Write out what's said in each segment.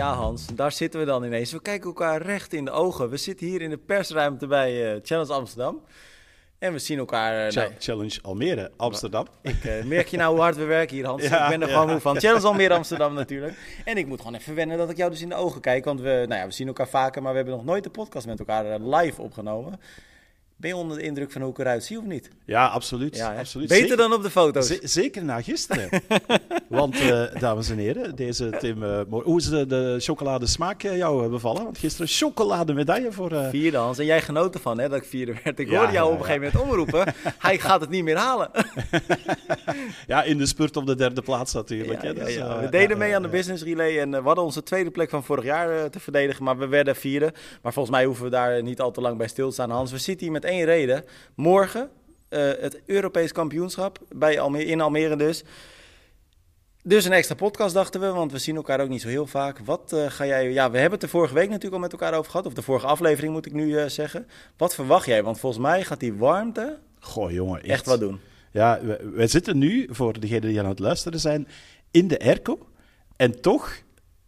ja, Hans, daar zitten we dan ineens. We kijken elkaar recht in de ogen. We zitten hier in de persruimte bij uh, Challenge Amsterdam. En we zien elkaar... Uh, nou, Challenge Almere, Amsterdam. Ik uh, merk je nou hoe hard we werken hier, Hans. ik ben er gewoon moe van. Challenge Almere, Amsterdam natuurlijk. En ik moet gewoon even wennen dat ik jou dus in de ogen kijk. Want we, nou ja, we zien elkaar vaker, maar we hebben nog nooit de podcast met elkaar live opgenomen. Ben je onder de indruk van hoe ik eruit zie of niet? Ja, absoluut. Ja, absoluut. Beter dan op de foto's. zeker na gisteren. Want, uh, dames en heren, deze Tim, hoe is de, de chocoladesmaak uh, jou bevallen? Want gisteren chocolademedaille voor... Vierde, Hans. En jij genoten van, hè, dat ik vierde werd. Ik hoorde jou op een gegeven moment omroepen. Hij gaat het niet meer halen. ja, in de spurt op de derde plaats natuurlijk. Hè, dus, we deden mee aan de business relay en we hadden onze tweede plek van vorig jaar te verdedigen. Maar we werden vierde. Maar volgens mij hoeven we daar niet al te lang bij stil te staan. Hans, we zitten hier met één reden. Morgen uh, het Europees kampioenschap bij Almere, in Almere dus. Dus een extra podcast dachten we, want we zien elkaar ook niet zo heel vaak. Wat uh, ga jij... Ja, we hebben het er vorige week natuurlijk al met elkaar over gehad. Of de vorige aflevering moet ik nu uh, zeggen. Wat verwacht jij? Want volgens mij gaat die warmte... Goh, jongen. Echt, echt wat doen. Ja, we, we, zitten nu, voor degenen die aan het luisteren zijn, in de airco. En toch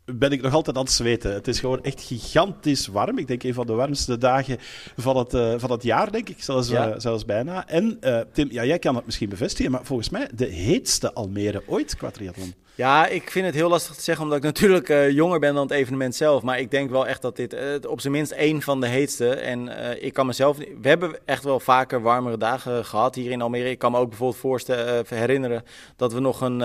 ben ik nog altijd aan het zweten. Het is gewoon echt gigantisch warm. Ik denk een van de warmste dagen van het, uh, van het jaar, denk ik. Zelfs, ja. uh, zelfs bijna. En uh, Tim, ja, jij kan het misschien bevestigen, maar volgens mij de heetste Almere ooit qua triathlon. Ja, ik vind het heel lastig te zeggen, omdat ik natuurlijk uh, jonger ben dan het evenement zelf. Maar ik denk wel echt dat dit uh, op zijn minst één van de heetste. En uh, ik kan mezelf. We hebben echt wel vaker warmere dagen gehad hier in Almere. Ik kan me ook bijvoorbeeld voorstellen, herinneren dat we nog een,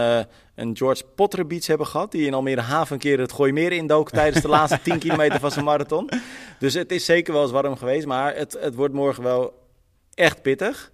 een George Potter Beach hebben gehad. Die in Almere Haven een keer het Gooimeer indook tijdens de laatste 10 kilometer van zijn marathon. Dus het is zeker wel eens warm geweest. Maar het, het wordt morgen wel echt pittig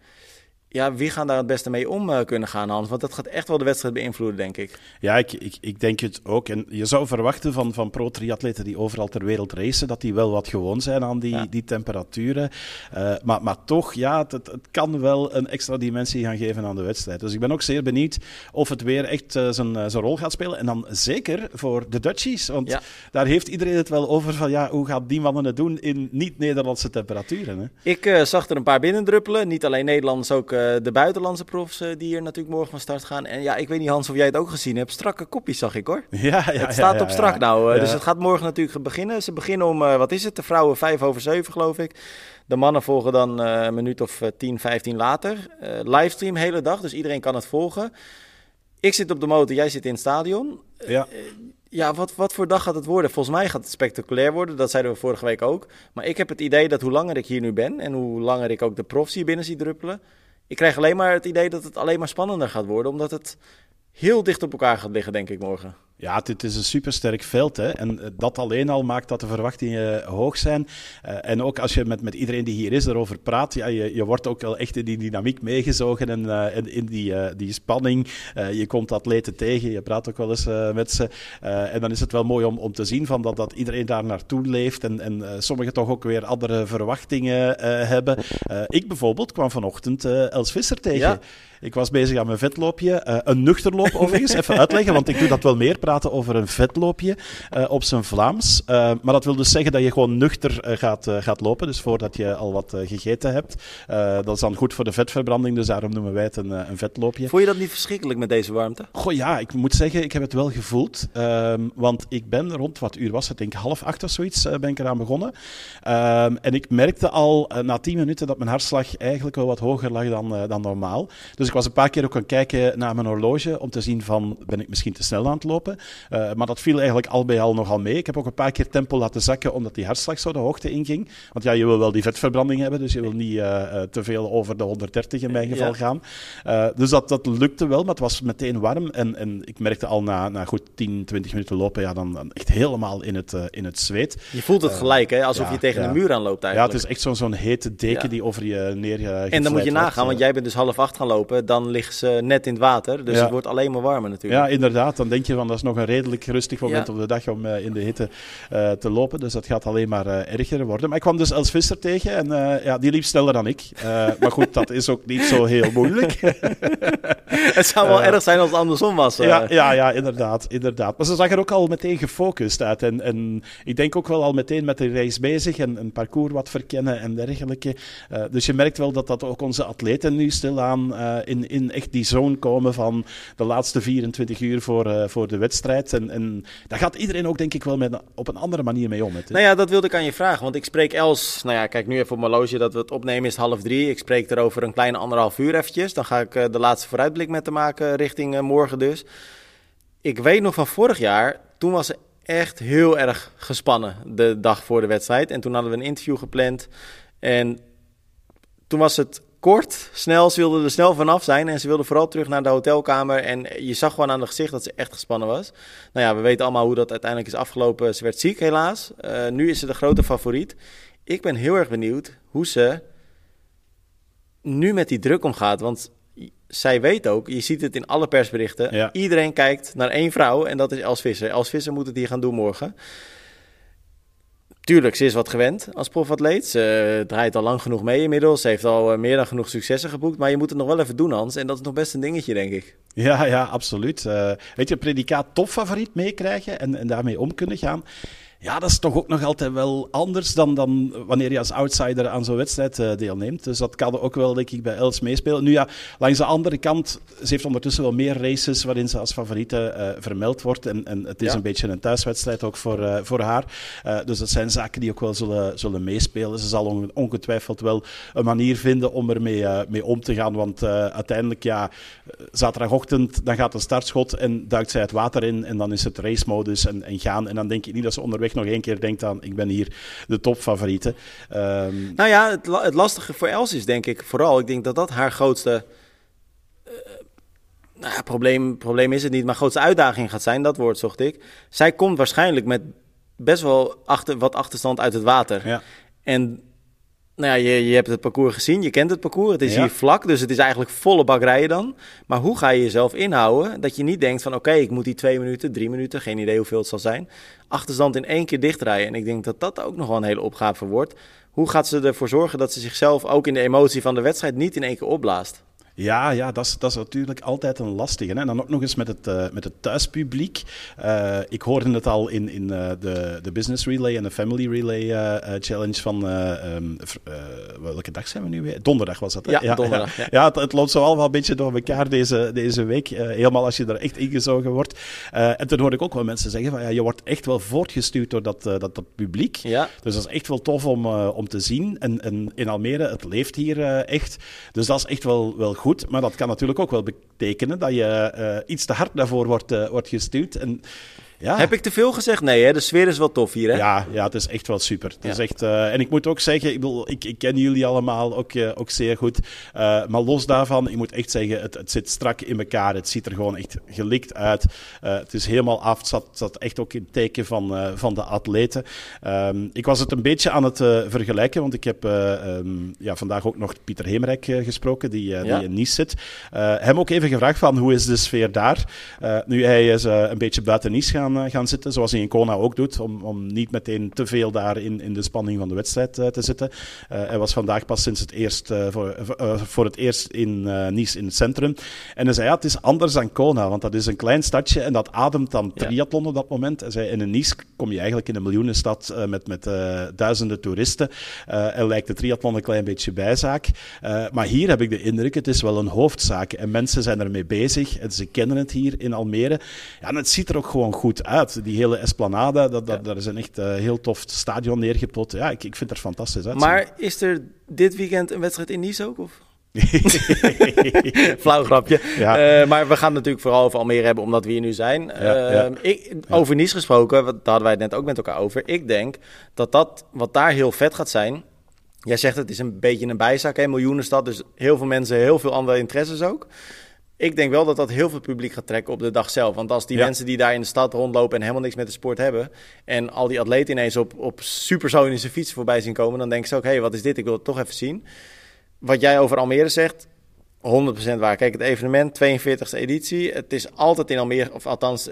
ja, wie gaan daar het beste mee om uh, kunnen gaan, Hans? Want dat gaat echt wel de wedstrijd beïnvloeden, denk ik. Ja, ik, ik, ik denk het ook. En je zou verwachten van, van pro-triatleten die overal ter wereld racen, dat die wel wat gewoon zijn aan die, die temperaturen. Uh, maar, maar toch, ja, het, het, kan wel een extra dimensie gaan geven aan de wedstrijd. Dus ik ben ook zeer benieuwd of het weer echt uh, zijn, zijn rol gaat spelen. En dan zeker voor de Dutchies. Want ja. daar heeft iedereen het wel over van, ja, hoe gaat die mannen het doen in niet-Nederlandse temperaturen? Hè? Ik zag er een paar binnendruppelen. Niet alleen Nederlanders, ook eh, de buitenlandse profs eh, die hier natuurlijk morgen van start gaan. En ja, ik weet niet Hans of jij het ook gezien hebt. Strakke kopjes zag ik hoor. Ja, ja Het staat ja, op strak nou. Dus het gaat morgen natuurlijk beginnen. Ze beginnen om, wat is het, de vrouwen vijf over zeven geloof ik. De mannen volgen dan een minuut of 10, 15 later. livestream hele dag, dus iedereen kan het volgen. Ik zit op de motor, jij zit in het stadion. Ja. Ja, wat, wat voor dag gaat het worden? Volgens mij gaat het spectaculair worden. Dat zeiden we vorige week ook. Maar ik heb het idee dat hoe langer ik hier nu ben en hoe langer ik ook de profs hier binnen zie druppelen, ik krijg alleen maar het idee dat het alleen maar spannender gaat worden. Omdat het heel dicht op elkaar gaat liggen, denk ik, morgen. Ja, het is een supersterk veld. Hè? En eh, dat alleen al maakt dat de verwachtingen hoog zijn. Uh, en ook als je met, met iedereen die hier is erover praat, ja, je, je wordt ook wel echt in die dynamiek meegezogen en in, die, die spanning. je komt atleten tegen, je praat ook wel eens met ze. en dan is het wel mooi om, om te zien van dat, dat iedereen daar naartoe leeft en, en sommigen toch ook weer andere verwachtingen hebben. ik bijvoorbeeld kwam vanochtend Els Visser tegen. Ik was bezig aan mijn vetloopje. een nuchterloop overigens, even uitleggen, want ik doe dat wel meer praten over een vetloopje uh, op zijn Vlaams. Uh, maar dat wil dus zeggen dat je gewoon nuchter uh, gaat, gaat lopen. Dus voordat je al wat gegeten hebt. dat is dan goed voor de vetverbranding. Dus daarom noemen wij het een, een vetloopje. Vond je dat niet verschrikkelijk met deze warmte? Goh ja, ik moet zeggen, ik heb het wel gevoeld. Ehm, want ik ben rond, wat uur was het? Denk half acht of zoiets ben ik eraan begonnen. Ehm, en ik merkte al na tien minuten dat mijn hartslag eigenlijk wel wat hoger lag dan, dan normaal. Dus ik was een paar keer ook gaan kijken naar mijn horloge om te zien van, ben ik misschien te snel aan het lopen? Uh, maar dat viel eigenlijk al bij al nogal mee. Ik heb ook een paar keer tempo laten zakken, omdat die hartslag zo de hoogte inging. Want ja, je wil wel die vetverbranding hebben, dus je wil niet uh, uh, te veel over de 130 in mijn geval ja. gaan. dus dat, dat lukte wel, maar het was meteen warm. En, en ik merkte al na, na goed 10, 20 minuten lopen, ja, dan, dan echt helemaal in het, in het zweet. Je voelt het gelijk, hè? alsof ja, je tegen ja. de muur aanloopt eigenlijk. Ja, het is echt zo'n zo'n hete deken die over je neer En dan moet je nagaan, want jij bent dus half acht gaan lopen, dan liggen ze net in het water. Dus het wordt alleen maar warmer natuurlijk. Ja, inderdaad. Dan denk je van, dat is nog een redelijk rustig moment ja. op de dag om uh, in de hitte uh, te lopen. Dus dat gaat alleen maar uh, erger worden. Maar ik kwam dus Els Visser tegen en ja, die liep sneller dan ik. maar goed, dat is ook niet zo heel moeilijk. het zou wel erg zijn als het andersom was. Ja, ja, ja, inderdaad, inderdaad. Maar ze zag er ook al meteen gefocust uit. En, en ik denk ook wel al meteen met de race bezig en een parcours wat verkennen en dergelijke. dus je merkt wel dat dat ook onze atleten nu stilaan in, in echt die zone komen van de laatste 24 uur voor, voor de wedstrijd. En, en daar gaat iedereen ook denk ik wel met, op een andere manier mee om. Nou ja, dat wilde ik aan je vragen. Want ik spreek Els, nou ja, kijk nu even op mijn loge dat we het opnemen is half drie. Ik spreek er over een kleine anderhalf uur eventjes. Dan ga ik de laatste vooruitblik met te maken richting morgen dus. Ik weet nog van vorig jaar, toen was ze echt heel erg gespannen de dag voor de wedstrijd. En toen hadden we een interview gepland. En toen was het kort, snel. Ze wilde er snel vanaf zijn en ze wilde vooral terug naar de hotelkamer. En je zag gewoon aan het gezicht dat ze echt gespannen was. Nou ja, we weten allemaal hoe dat uiteindelijk is afgelopen. Ze werd ziek helaas. Uh, nu is ze de grote favoriet. Ik ben heel erg benieuwd hoe ze nu met die druk omgaat. Want zij weet ook, je ziet het in alle persberichten. Iedereen kijkt naar één vrouw en dat is Els Visser. Els Visser moet het hier gaan doen morgen. Tuurlijk, ze is wat gewend als profatleet. Ze draait al lang genoeg mee inmiddels. Ze heeft al eh, meer dan genoeg successen geboekt. Maar je moet het nog wel even doen, Hans. En dat is nog best een dingetje, denk ik. Ja, ja, absoluut. Uh, weet je, predicaat topfavoriet meekrijgen en, en daarmee om kunnen gaan. Ja, dat is toch ook nog altijd wel anders dan, dan wanneer je als outsider aan zo'n wedstrijd uh, deelneemt. Dus dat kan ook wel, denk ik, bij Els meespelen. Nu ja, langs de andere kant, ze heeft ondertussen wel meer races waarin ze als favoriete uh, vermeld wordt. En, en het is ja. een beetje een thuiswedstrijd ook voor, uh, voor haar. dus dat zijn zaken die ook wel zullen, zullen meespelen. Ze zal ongetwijfeld wel een manier vinden om ermee mee om te gaan. Want uiteindelijk, ja, zaterdagochtend, dan gaat de startschot en duikt zij het water in. En dan is het racemodus en, en gaan. En dan denk ik niet dat ze onderweg nog één keer denkt aan, ik ben hier de topfavoriete. Um... Nou ja, het, het, lastige voor Els is denk ik vooral, ik denk dat dat haar grootste... Uh, nou ja, probleem, probleem is het niet, maar grootste uitdaging gaat zijn, dat woord zocht ik. Zij komt waarschijnlijk met best wel achter, wat achterstand uit het water. Ja. En nou ja, je, je hebt het parcours gezien, je kent het parcours. Het is hier vlak, dus het is eigenlijk volle bak rijden dan. Maar hoe ga je jezelf inhouden dat je niet denkt van... oké, ik moet die twee minuten, drie minuten, geen idee hoeveel het zal zijn... achterstand in één keer dichtrijden. En ik denk dat dat ook nog wel een hele opgave wordt. Hoe gaat ze ervoor zorgen dat ze zichzelf ook in de emotie van de wedstrijd... niet in één keer opblaast? Ja, ja dat, is, dat is natuurlijk altijd een lastige. Hè? En dan ook nog eens met het, uh, met het thuispubliek. Uh, ik hoorde het al in, in uh, de, de Business Relay en de Family Relay Challenge van... Um, welke dag zijn we nu weer? Donderdag was dat, hè? Ja, ja donderdag. Ja, ja het, het, loopt zo al wel een beetje door elkaar deze, deze week. helemaal als je er echt ingezogen wordt. en toen hoorde ik ook wel mensen zeggen van... Ja, je wordt echt wel voortgestuurd door dat, dat, dat publiek. Ja. Dus dat is echt wel tof om, om te zien. En, en in Almere, het leeft hier echt. Dus dat is echt wel, wel goed goed, maar dat kan natuurlijk ook wel betekenen dat je uh, iets te hard daarvoor wordt, uh, wordt gestuurd. En ja. Heb ik te veel gezegd? Nee, hè? de sfeer is wel tof hier. Hè? Ja, ja, het is echt wel super. Het is echt, uh, en ik moet ook zeggen, ik, bedoel, ik, ik ken jullie allemaal ook, uh, ook zeer goed. Uh, maar los daarvan, ik moet echt zeggen, het, het zit strak in elkaar. Het ziet er gewoon echt gelikt uit. het is helemaal af. Het zat, zat echt ook in het teken van, van de atleten. Um, ik was het een beetje aan het vergelijken, want ik heb um, ja, vandaag ook nog Pieter Hemerijk gesproken, die, ja. die in Nice zit. hem ook even gevraagd van, hoe is de sfeer daar? nu, hij is een beetje buiten Nice gaan gaan, eh, gaan zitten, zoals hij in Kona ook doet, om, om niet meteen te veel daar in, in de spanning van de wedstrijd uh, te zitten. Uh, hij was vandaag pas sinds het eerst, voor, voor het eerst in Nice in het centrum. En hij zei, ja, het is anders dan Kona, want dat is een klein stadje en dat ademt dan triathlon op dat moment. Hij zei, in een Nice kom je eigenlijk in een miljoenenstad met, met duizenden toeristen. en lijkt de triathlon een klein beetje bijzaak. maar hier heb ik de indruk, het is wel een hoofdzaak. En mensen zijn ermee bezig en ze kennen het hier in Almere. Ja, en het ziet er ook gewoon goed uit. Die hele Esplanade, dat, dat, daar is een echt uh, heel tof stadion neergepot. Ja, ik, ik vind het fantastisch uit. Maar is er dit weekend een wedstrijd in Nice ook? Of? Flauw grapje. Ja. Uh, maar we gaan het natuurlijk vooral over Almere hebben, omdat we hier nu zijn. Ja, uh, ik, over Nice gesproken, daar hadden wij het net ook met elkaar over. Ik denk dat dat, wat daar heel vet gaat zijn... Jij zegt het is een beetje een bijzak, een miljoenenstad. Dus heel veel mensen, heel veel andere interesses ook ik denk wel dat dat heel veel publiek gaat trekken op de dag zelf. Want als die mensen die daar in de stad rondlopen en helemaal niks met de sport hebben... en al die atleten ineens op, op supersonische fietsen voorbij zien komen... dan denken ze ook, hé, hey, wat is dit? Ik wil het toch even zien. Wat jij over Almere zegt, 100% waar. Kijk, het evenement, 42e editie. Het is altijd in Almere, of althans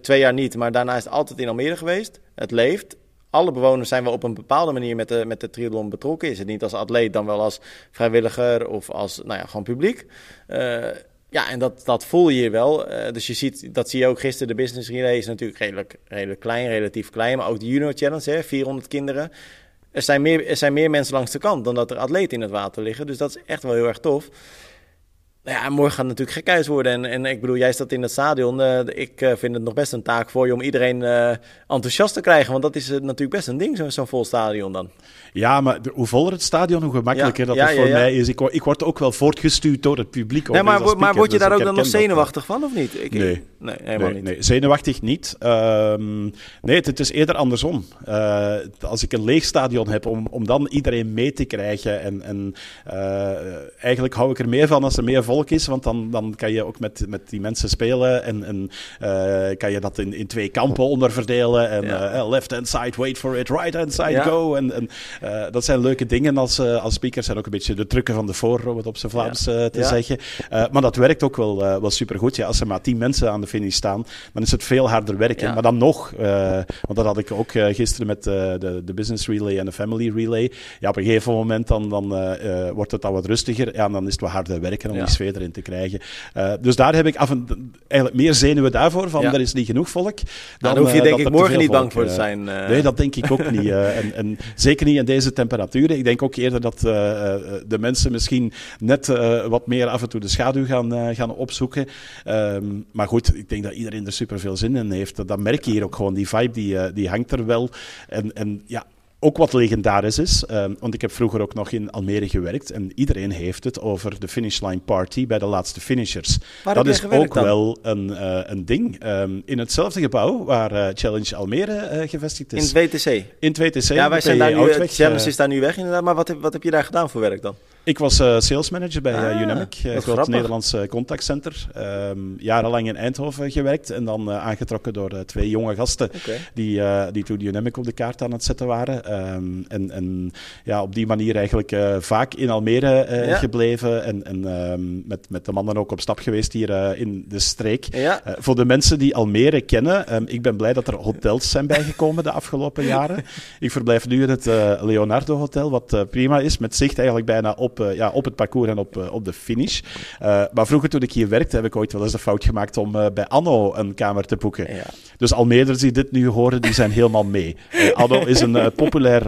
twee jaar niet... maar daarna is het altijd in Almere geweest. Het leeft. Alle bewoners zijn wel op een bepaalde manier met de, met de triathlon betrokken. Is het niet als atleet, dan wel als vrijwilliger of als nou ja, gewoon publiek. Uh, ja, en dat, dat voel je wel. Uh, dus je ziet, dat zie je ook gisteren. De business relay is natuurlijk redelijk, redelijk klein, relatief klein. Maar ook de junior challenge, hè, 400 kinderen. Er zijn, meer, er zijn meer mensen langs de kant dan dat er atleten in het water liggen. Dus dat is echt wel heel erg tof. Ja, morgen gaat natuurlijk gekhuis worden. En, en ik bedoel, jij staat in het stadion. Uh, ik uh, vind het nog best een taak voor je om iedereen uh, enthousiast te krijgen. Want dat is natuurlijk best een ding, zo'n zo vol stadion dan. Ja, maar hoe voller het stadion, hoe gemakkelijker ja, dat ja, voor mij is. Ik, ik, word ook wel voortgestuurd door het publiek. Nee, maar, maar word je dus daar ook dan nog zenuwachtig van, of niet? Ik, nee. Nee, helemaal nee, niet. Nee, zenuwachtig niet. Uh, nee, het, het, is eerder andersom. Als ik een leeg stadion heb, om, om dan iedereen mee te krijgen. En, en eigenlijk hou ik er meer van als er meer volk is, want dan, dan kan je ook met, met die mensen spelen. En, en uh, kan je dat in, in twee kampen onderverdelen. En ja. left hand side, wait for it, right hand side, ja. go. En, en dat zijn leuke dingen als, als speakers. En ook een beetje de trucken van de voorrow, wat op zijn Vlaams te zeggen. maar dat werkt ook wel, wel supergoed. Ja, als er maar tien mensen aan de finish staan, dan is het veel harder werken. Maar dan nog, want dat had ik ook gisteren met de, de business relay en de family relay. Ja, op een gegeven moment dan, dan wordt het al wat rustiger. Ja, en dan is het wat harder werken om die sfeer erin te krijgen. dus daar heb ik af en eigenlijk meer zenuwen daarvoor, van er is niet genoeg volk. Dan, dan hoef je denk ik morgen niet bang voor te zijn. Nee, dat denk ik ook niet. en, en, zeker niet in deze temperaturen. Ik denk ook eerder dat de mensen misschien net wat meer af en toe de schaduw gaan, gaan opzoeken. Um, maar goed, ik denk dat iedereen er super veel zin in heeft. Dat merk je hier ook gewoon. Die vibe die, die hangt er wel. En, en ja, ook wat legendarisch is, um, want ik heb vroeger ook nog in Almere gewerkt en iedereen heeft het over de finishline party bij de laatste finishers. Waar dat is ook dan? wel een, uh, een ding. Um, in hetzelfde gebouw waar uh, Challenge Almere uh, gevestigd is. In het WTC? In het WTC. Ja, wij zijn daar nu, Challenge is daar nu weg inderdaad, maar wat heb, wat heb je daar gedaan voor werk dan? Ik was uh, sales manager bij uh, Unamic, een groot Nederlands contactcenter. Um, jarenlang in Eindhoven gewerkt en dan aangetrokken door twee jonge gasten okay. die, die toen Unamic op de kaart aan het zetten waren. Um, en, en ja, op die manier eigenlijk vaak in Almere ja. gebleven en, en um, met, met de mannen ook op stap geweest hier in de streek. Ja. voor de mensen die Almere kennen, ik ben blij dat er hotels zijn bijgekomen de afgelopen jaren. ik verblijf nu in het Leonardo Hotel, wat prima is, met zicht eigenlijk bijna op uh, ja, op het parcours en op, uh, op de finish. Uh, maar vroeger toen ik hier werkte, heb ik ooit wel eens de fout gemaakt om bij Anno een kamer te boeken. Ja. Dus Almeerders die dit nu horen, die zijn helemaal mee. Anno is een populair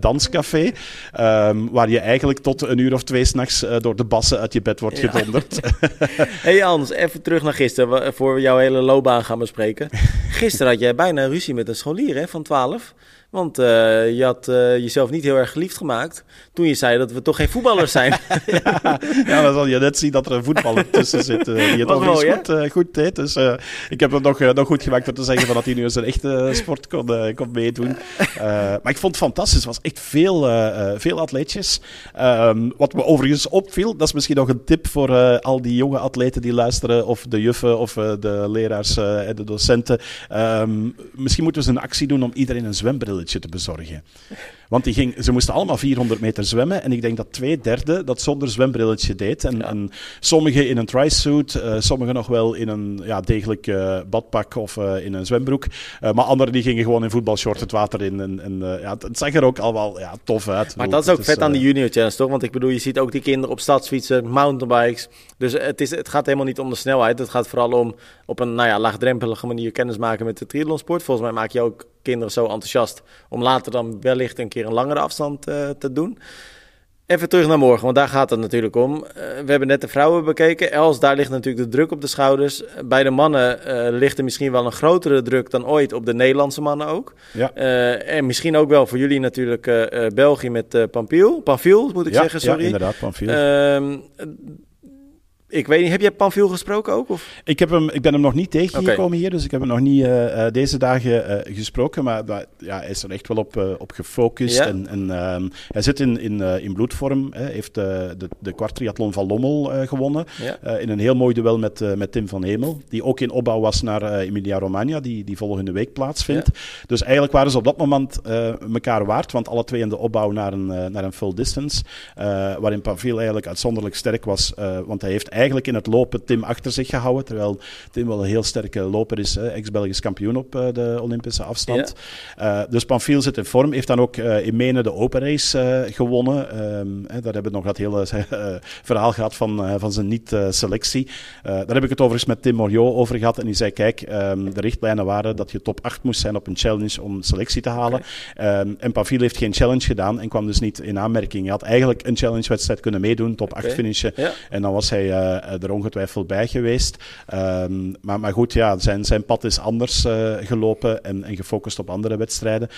danscafé, um, waar je eigenlijk tot een uur of twee s'nachts door de bassen uit je bed wordt ja. gedonderd. hey Hans, even terug naar gisteren, voor we jouw hele loopbaan gaan bespreken. Gisteren had jij bijna ruzie met een scholier hè, van 12. Want uh, je had uh, jezelf niet heel erg geliefd gemaakt toen je zei dat we toch geen voetballers zijn. ja, ja, dan zal je net zien dat er een voetballer tussen zit uh, die het overigens goed, goed deed. Dus ik heb het nog, nog goed gemaakt om te zeggen van dat hij nu eens een echte sport kon, kon meedoen. maar ik vond het fantastisch. Het was echt veel, veel atleetjes. Um, wat me overigens opviel, dat is misschien nog een tip voor al die jonge atleten die luisteren, of de juffen of de leraars en de docenten. Um, misschien moeten we eens een actie doen om iedereen een te bezorgen. Want die ging, ze moesten allemaal 400 meter zwemmen. En ik denk dat twee derde dat zonder zwembrilletje deed. En, ja. en sommigen in een tri-suit, uh, sommigen nog wel in een ja, degelijk uh, badpak of uh, in een zwembroek. maar anderen die gingen gewoon in voetbalshort het water in. En, en ja, het, het, zag er ook al wel ja, tof uit. Maar dat is ook vet aan de junior challenge, toch? Want ik bedoel, je ziet ook die kinderen op stadsfietsen, mountainbikes. Dus het, is, het gaat helemaal niet om de snelheid. Het gaat vooral om op een nou ja, laagdrempelige manier kennis maken met de triathlonsport. Volgens mij maak je ook kinderen zo enthousiast om later dan wellicht een keer een langere afstand uh, te doen. Even terug naar morgen, want daar gaat het natuurlijk om. Uh, we hebben net de vrouwen bekeken. Els, daar ligt natuurlijk de druk op de schouders. Bij de mannen uh, ligt er misschien wel een grotere druk dan ooit op de Nederlandse mannen ook. Ja. en misschien ook wel voor jullie natuurlijk België met Pampiel. Pampiel, moet ik ja, zeggen, sorry. Ja, inderdaad, Pampiel. Ik weet niet, heb jij Panfiel gesproken ook? Of? Ik, heb hem, ik ben hem nog niet tegengekomen okay. hier, dus ik heb hem nog niet uh, deze dagen uh, gesproken. Maar ja, hij is er echt wel op, op gefocust. Ja. En, en ehm, hij zit in, in, in bloedvorm. Hij heeft de, de kwartriathlon van Lommel gewonnen. Ja. in een heel mooi duel met, met Tim van Hemel. Die ook in opbouw was naar Emilia-Romagna, die, die volgende week plaatsvindt. Ja. Dus eigenlijk waren ze op dat moment elkaar waard. Want alle twee in de opbouw naar een, naar een full distance. waarin Panfiel eigenlijk uitzonderlijk sterk was. want hij heeft eigenlijk in het lopen Tim achter zich gehouden. Terwijl Tim wel een heel sterke loper is. Ex-Belgisch kampioen op uh, de Olympische afstand. Ja. Uh, dus Panfiel zit in vorm. Heeft dan ook uh, in Menen de Open Race gewonnen. Um, daar hebben we nog dat hele verhaal gehad van, van zijn niet-selectie. daar heb ik het overigens met Tim Moriot over gehad. En die zei, kijk, um, de richtlijnen waren dat je top 8 moest zijn op een challenge om selectie te halen. Okay. Um, en Panfiel heeft geen challenge gedaan en kwam dus niet in aanmerking. Hij had eigenlijk een challenge-wedstrijd kunnen meedoen, top 8 okay. finishen. Ja. En dan was hij er ongetwijfeld bij geweest. Ehm, maar, maar goed, ja, zijn, zijn pad is anders gelopen en, en gefocust op andere wedstrijden.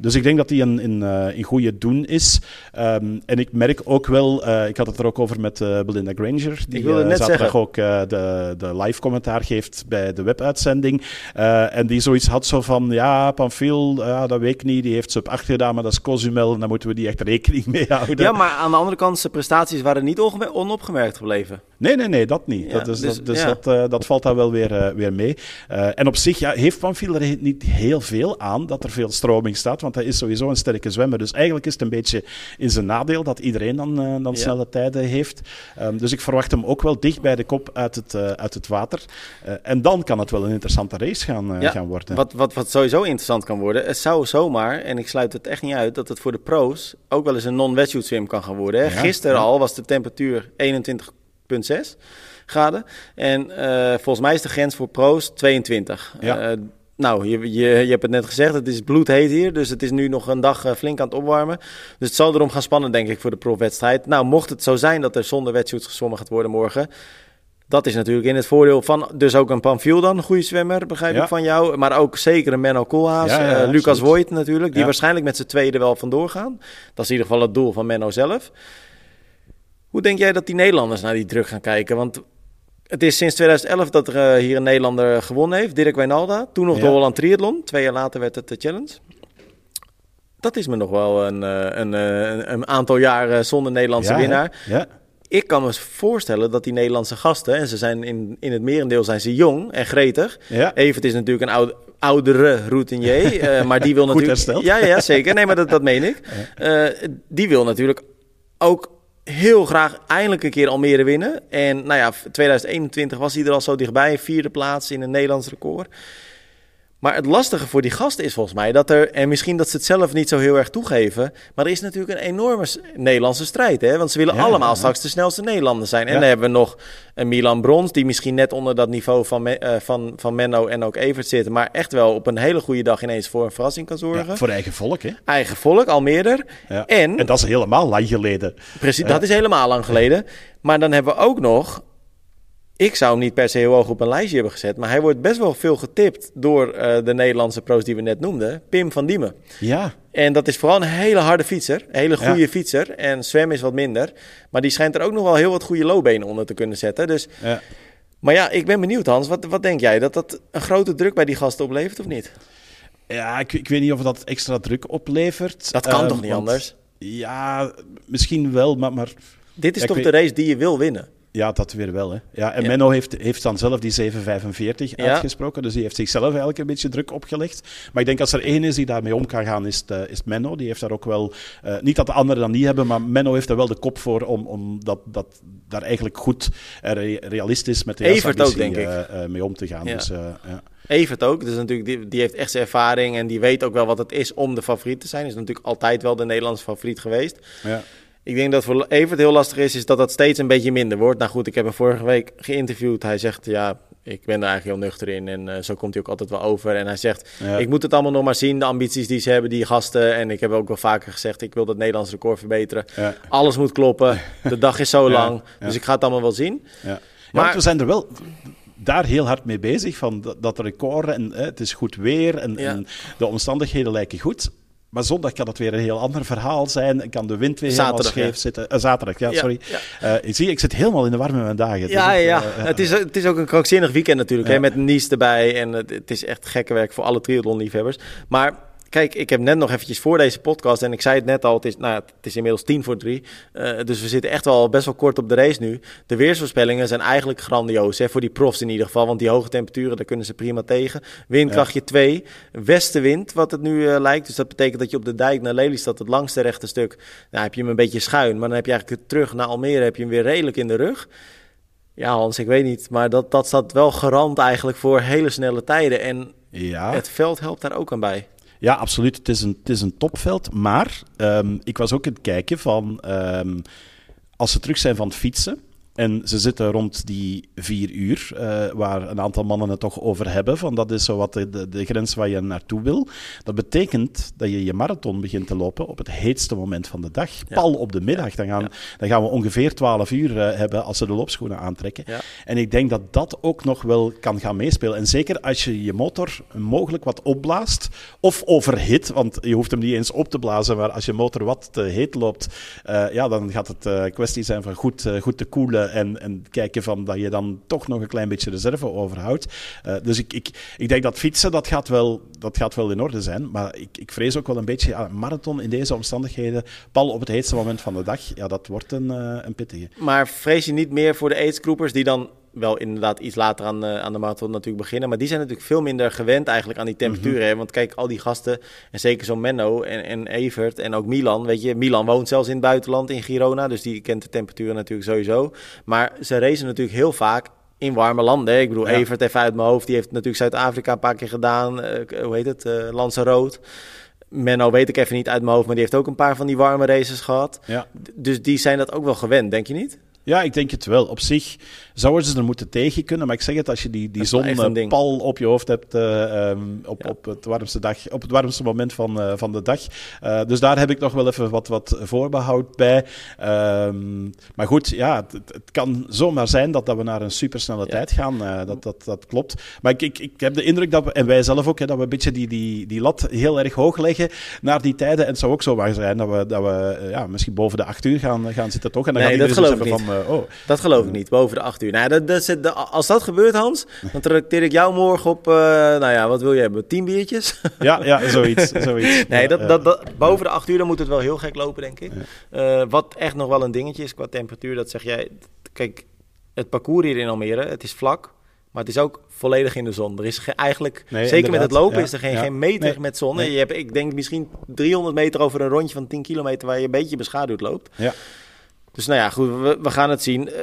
dus ik denk dat hij in, in, in goede doen is. Ehm, en ik merk ook wel, ik had het er ook over met Belinda Granger, die zaterdag zeggen. ook de, de live commentaar geeft bij de webuitzending. en die zoiets had zo van, ja, Pamphil, dat weet ik niet, die heeft sub 8 gedaan, maar dat is Cozumel en daar moeten we die echt rekening mee houden. Ja, maar aan de andere kant, zijn prestaties waren niet onopgemerkt gebleven. Nee, nee, nee, dat niet. dat, is, dus, dus dat, uh, dat valt daar wel weer, uh, weer mee. Uh, en op zich ja, heeft Pamphil er niet heel veel aan dat er veel stroming staat, want hij is sowieso een sterke zwemmer. Dus eigenlijk is het een beetje in zijn nadeel dat iedereen dan, dan snelle tijden heeft. Um, dus ik verwacht hem ook wel dicht bij de kop uit het, uit het water. en dan kan het wel een interessante race gaan, gaan worden. Wat, wat, wat sowieso interessant kan worden, het zou zomaar, en ik sluit het echt niet uit, dat het voor de pro's ook wel eens een non-wetsuit swim kan gaan worden. Hè? Gisteren al was de temperatuur 21,6 graden. En uh, volgens mij is de grens voor pro's 22. Ja. Uh, nou, je, je, je hebt het net gezegd, het is bloedheet hier. Dus het is nu nog een dag uh, flink aan het opwarmen. Dus het zal erom gaan spannen, denk ik, voor de profwedstrijd. Nou, mocht het zo zijn dat er zonder wetsuits gezwommen gaat worden morgen... Dat is natuurlijk in het voordeel van dus ook een Pamphil dan, een goede zwemmer, begrijp ik van jou. Maar ook zeker een Menno Koolhaas, ja, Lucas Voigt natuurlijk, die waarschijnlijk met z'n tweeën er wel vandoor gaan. Dat is in ieder geval het doel van Menno zelf. Hoe denk jij dat die Nederlanders naar die druk gaan kijken? Want het is sinds 2011 dat er uh, hier een Nederlander gewonnen heeft, Dirk Wijnalda. Toen nog de Holland Triathlon, twee jaar later werd het de Challenge. Dat is me nog wel een, een, een, een aantal jaren zonder Nederlandse winnaar. Ja ik kan me voorstellen dat die Nederlandse gasten, en ze zijn in, in het merendeel zijn ze jong en gretig. Ja. Evert is natuurlijk een oude, oudere routinier, uh, maar die wil natuurlijk... Ja, ja, zeker. Nee, maar dat, dat meen ik. Uh, die wil natuurlijk ook heel graag eindelijk een keer Almere winnen. En nou ja, 2021 was hij er al zo dichtbij, vierde plaats in een Nederlands record. Maar het lastige voor die gasten is volgens mij dat er, en misschien dat ze het zelf niet zo heel erg toegeven, maar er is natuurlijk een enorme Nederlandse strijd. Hè? Want ze willen allemaal straks de snelste Nederlanders zijn. En dan hebben we nog een Milan Brons, die misschien net onder dat niveau van, uh, van, van Menno en ook Evert zitten, maar echt wel op een hele goede dag ineens voor een verrassing kan zorgen. voor eigen volk, hè? Eigen volk, al meerder. En, en dat is helemaal lang geleden. Precies, dat is helemaal lang geleden. Maar dan hebben we ook nog ik zou hem niet per se heel hoog op een lijstje hebben gezet. Maar hij wordt best wel veel getipt door uh, de Nederlandse pro's die we net noemden. Pim van Diemen. Ja. En dat is vooral een hele harde fietser. Een hele goede fietser. En zwem is wat minder. Maar die schijnt er ook nog wel heel wat goede loopbenen onder te kunnen zetten. Dus... Ja. Maar ja, ik ben benieuwd Hans. Wat, wat denk jij? Dat dat een grote druk bij die gasten oplevert of niet? Ja, ik, ik weet niet of dat extra druk oplevert. Dat kan toch niet want, anders? Ja, misschien wel, maar... maar Dit is toch de race die je wil winnen? Ja, dat weer wel. Hè. Ja, en Menno heeft, heeft dan zelf die 7,45 uitgesproken. Dus die heeft zichzelf eigenlijk een beetje druk opgelegd. Maar ik denk als er één is die daarmee om kan gaan, is het, uh, is Menno. Die heeft daar ook wel... Uh, niet dat de anderen dan niet hebben, maar Menno heeft er wel de kop voor om, om dat, dat daar eigenlijk goed uh, realistisch met de Evert ook, denk ik. mee om te gaan. Ja. Dus, ja. Evert ook, dus natuurlijk, die, die, heeft echt zijn ervaring en die weet ook wel wat het is om de favoriet te zijn. Is natuurlijk altijd wel de Nederlandse favoriet geweest. Ja. Ik denk dat voor Evert heel lastig is, is dat dat steeds een beetje minder wordt. Nou goed, ik heb hem vorige week geïnterviewd. Hij zegt, ja, ik ben er eigenlijk heel nuchter in. En uh, zo komt hij ook altijd wel over. En hij zegt, ik moet het allemaal nog maar zien, de ambities die ze hebben, die gasten. En ik heb ook wel vaker gezegd, ik wil dat Nederlands record verbeteren. Ja. Alles moet kloppen, de dag is zo lang. Dus ik ga het allemaal wel zien. Maar we zijn er wel daar heel hard mee bezig. Van dat, dat record en het is goed weer en, en de omstandigheden lijken goed. Maar zondag kan het weer een heel ander verhaal zijn. Kan de wind weer helemaal scheef zitten. Uh, zaterdag, ja, sorry. Ja. Uh, zie, ik zit helemaal in de warme mijn dagen. Ja, dus ja. Uh, het, is, het is ook een krankzinnig weekend natuurlijk. Hè, met Nice erbij. En het, het is echt gekke werk voor alle triathlon-liefhebbers. Maar Kijk, ik heb net nog eventjes voor deze podcast, en ik zei het net al, het is, nou, het is inmiddels tien voor drie. Uh, dus we zitten echt wel best wel kort op de race nu. De weersvoorspellingen zijn eigenlijk grandioos, hè, voor die profs in ieder geval. Want die hoge temperaturen, daar kunnen ze prima tegen. Windkrachtje 2, westenwind, wat het nu uh, lijkt. Dus dat betekent dat je op de dijk naar Lelystad, het langste rechte stuk, nou, heb je hem een beetje schuin. Maar dan heb je eigenlijk terug naar Almere, heb je hem weer redelijk in de rug. Ja, Hans, ik weet niet. Maar dat, dat staat wel garant eigenlijk voor hele snelle tijden. En ja. het veld helpt daar ook aan bij. Ja, absoluut. Het is een, het is een topveld. Maar um, ik was ook aan het kijken van... Um, als ze terug zijn van het fietsen... En ze zitten rond die vier uur, uh, waar een aantal mannen het toch over hebben. Van dat is zo wat de, de, de, grens waar je naartoe wil. Dat betekent dat je je marathon begint te lopen op het heetste moment van de dag. Pal op de middag. Dan gaan, dan gaan we ongeveer 12 uur uh, hebben als ze de loopschoenen aantrekken. En ik denk dat dat ook nog wel kan gaan meespelen. En zeker als je je motor mogelijk wat opblaast of overhit. Want je hoeft hem niet eens op te blazen, maar als je motor wat te heet loopt, uh, ja, dan gaat het kwestie zijn van goed, goed te koelen en, en kijken van dat je dan toch nog een klein beetje reserve overhoudt. Uh, dus ik, ik, ik denk dat fietsen, dat gaat wel, dat gaat wel in orde zijn. Maar ik, ik vrees ook wel een beetje, marathon in deze omstandigheden, pal op het heetste moment van de dag, ja, dat wordt een, uh, een pittige. Maar vrees je niet meer voor de aidsgroepers die dan wel inderdaad iets later aan, uh, aan de marathon natuurlijk beginnen. Maar die zijn natuurlijk veel minder gewend eigenlijk aan die temperaturen. Mm Want kijk, al die gasten, en zeker zo'n Menno en, en Evert en ook Milan. Weet je, Milan woont zelfs in het buitenland in Girona. Dus die kent de temperaturen natuurlijk sowieso. Maar ze racen natuurlijk heel vaak in warme landen. Ik bedoel, Evert even uit mijn hoofd. Die heeft natuurlijk Zuid-Afrika een paar keer gedaan. Uh, hoe heet het? Uh, Lanzarote. Menno weet ik even niet uit mijn hoofd, maar die heeft ook een paar van die warme races gehad. Ja. Dus die zijn dat ook wel gewend, denk je niet? Ja, ik denk het wel. Op zich zouden ze er moeten tegen kunnen. Maar ik zeg het, als je die, die zonpal op je hoofd hebt uh, um, op, op, het warmste dag, op het warmste moment van, uh, van de dag. Uh, dus daar heb ik nog wel even wat, wat voorbehoud bij. Um, maar goed, ja, het, het, kan zomaar zijn dat, dat we naar een supersnelle ja. tijd gaan. dat, dat, dat klopt. Maar ik, ik, ik heb de indruk dat we, en wij zelf ook, hè, dat we een beetje die, die, die lat heel erg hoog leggen naar die tijden. En het zou ook zo waar zijn dat we, dat we ja, misschien boven de acht uur gaan, gaan zitten toch. En dan nee, dat geloof ik niet. Van, oh. Dat geloof ik niet, boven de acht uur. Nou, dat, dat, dat, als dat gebeurt, Hans, dan trakteer ik jou morgen op, uh, nou ja, wat wil je hebben? Tien biertjes? Ja, ja zoiets. zoiets. nee, dat, dat, dat, boven de acht uur, dan moet het wel heel gek lopen, denk ik. Uh, wat echt nog wel een dingetje is qua temperatuur, dat zeg jij... Kijk, het parcours hier in Almere, het is vlak. Maar het is ook volledig in de zon. Er is ge, eigenlijk, nee, zeker met het lopen, ja, is er geen, ja, geen meter nee, met zon. Nee. Je hebt, ik denk misschien 300 meter over een rondje van 10 kilometer waar je een beetje beschaduwd loopt. Ja. Dus nou ja, goed, we, we gaan het zien. Uh,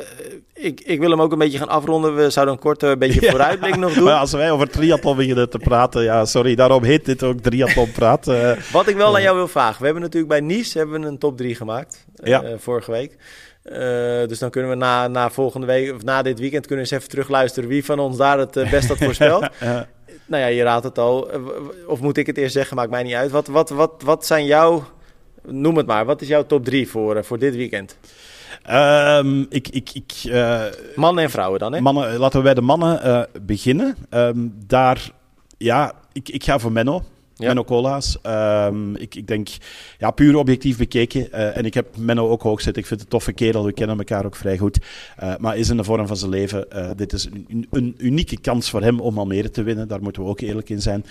ik, ik wil hem ook een beetje gaan afronden. We zouden een korte beetje ja. vooruitblik nog doen. Maar als wij over triathlon beginnen te praten, ja, sorry, daarom heet dit ook triathlon praat. Uh, Wat ik wel aan jou wil vragen. We hebben natuurlijk bij Nice hebben we een top 3 gemaakt, ja. vorige week. Uh, dus dan kunnen we na, na volgende week, of na dit weekend, kunnen we eens even terugluisteren wie van ons daar het best had voorspeld. ja. Nou ja, je raadt het al. Of moet ik het eerst zeggen, maakt mij niet uit. Wat, wat, wat, wat zijn jouw Noem het maar. Wat is jouw top 3 voor, uh, voor dit weekend? Um, ik, ik, ik, uh, mannen en vrouwen dan, hè? Mannen, laten we bij de mannen uh, beginnen. Um, daar, ja, ik, ik ga voor Menno. Ja. Menno Cola's. Um, ik, ik denk, ja, puur objectief bekeken. Uh, en ik heb Menno ook hoog zitten. Ik vind het een toffe kerel. We kennen elkaar ook vrij goed. Uh, maar is in de vorm van zijn leven. Uh, dit is een, een, unieke kans voor hem om Almere te winnen. Daar moeten we ook eerlijk in zijn.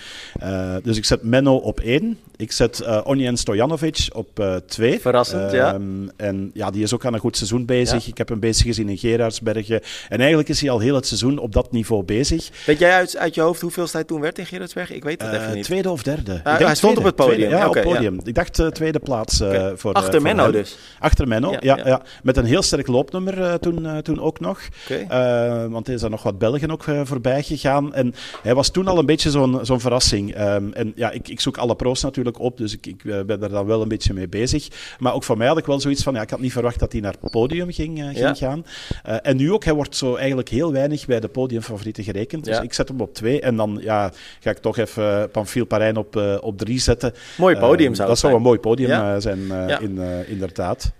dus ik zet Menno op één. Ik zet uh, Onjen Stojanovic op twee. Verrassend, ja. Ehm, en ja, die is ook aan een goed seizoen bezig. Ja. Ik heb hem bezig gezien in Gerardsbergen. En eigenlijk is hij al heel het seizoen op dat niveau bezig. Weet jij uit, uit je hoofd hoeveel hij toen werd in Gerardsbergen? Ik weet het even niet. Tweede of derde. Uh, hij stond op het podium. Tweede, ja, okay, op podium. Ja. Ik dacht uh, tweede plaats uh, okay. voor Achter voor Menno hem. dus? Achter Menno, ja. ja, ja. Met een heel sterk loopnummer toen, toen ook nog. Okay. want er zijn nog wat Belgen ook voorbij gegaan. En hij was toen al een beetje zo'n zo'n verrassing. Um, en ja, ik, ik zoek alle pro's natuurlijk op, dus ik, ik ben daar dan wel een beetje mee bezig. Maar ook voor mij had ik wel zoiets van, ja, ik had niet verwacht dat hij naar het podium ging, ging gaan. en nu ook, hij wordt zo eigenlijk heel weinig bij de podiumfavorieten gerekend. Dus ik zet hem op twee en dan ja, ga ik toch even Pamphile Parijn op, uh, op drie zetten. Mooi podium zou uh, Dat zou een mooi podium ja. zijn, ja. in, inderdaad.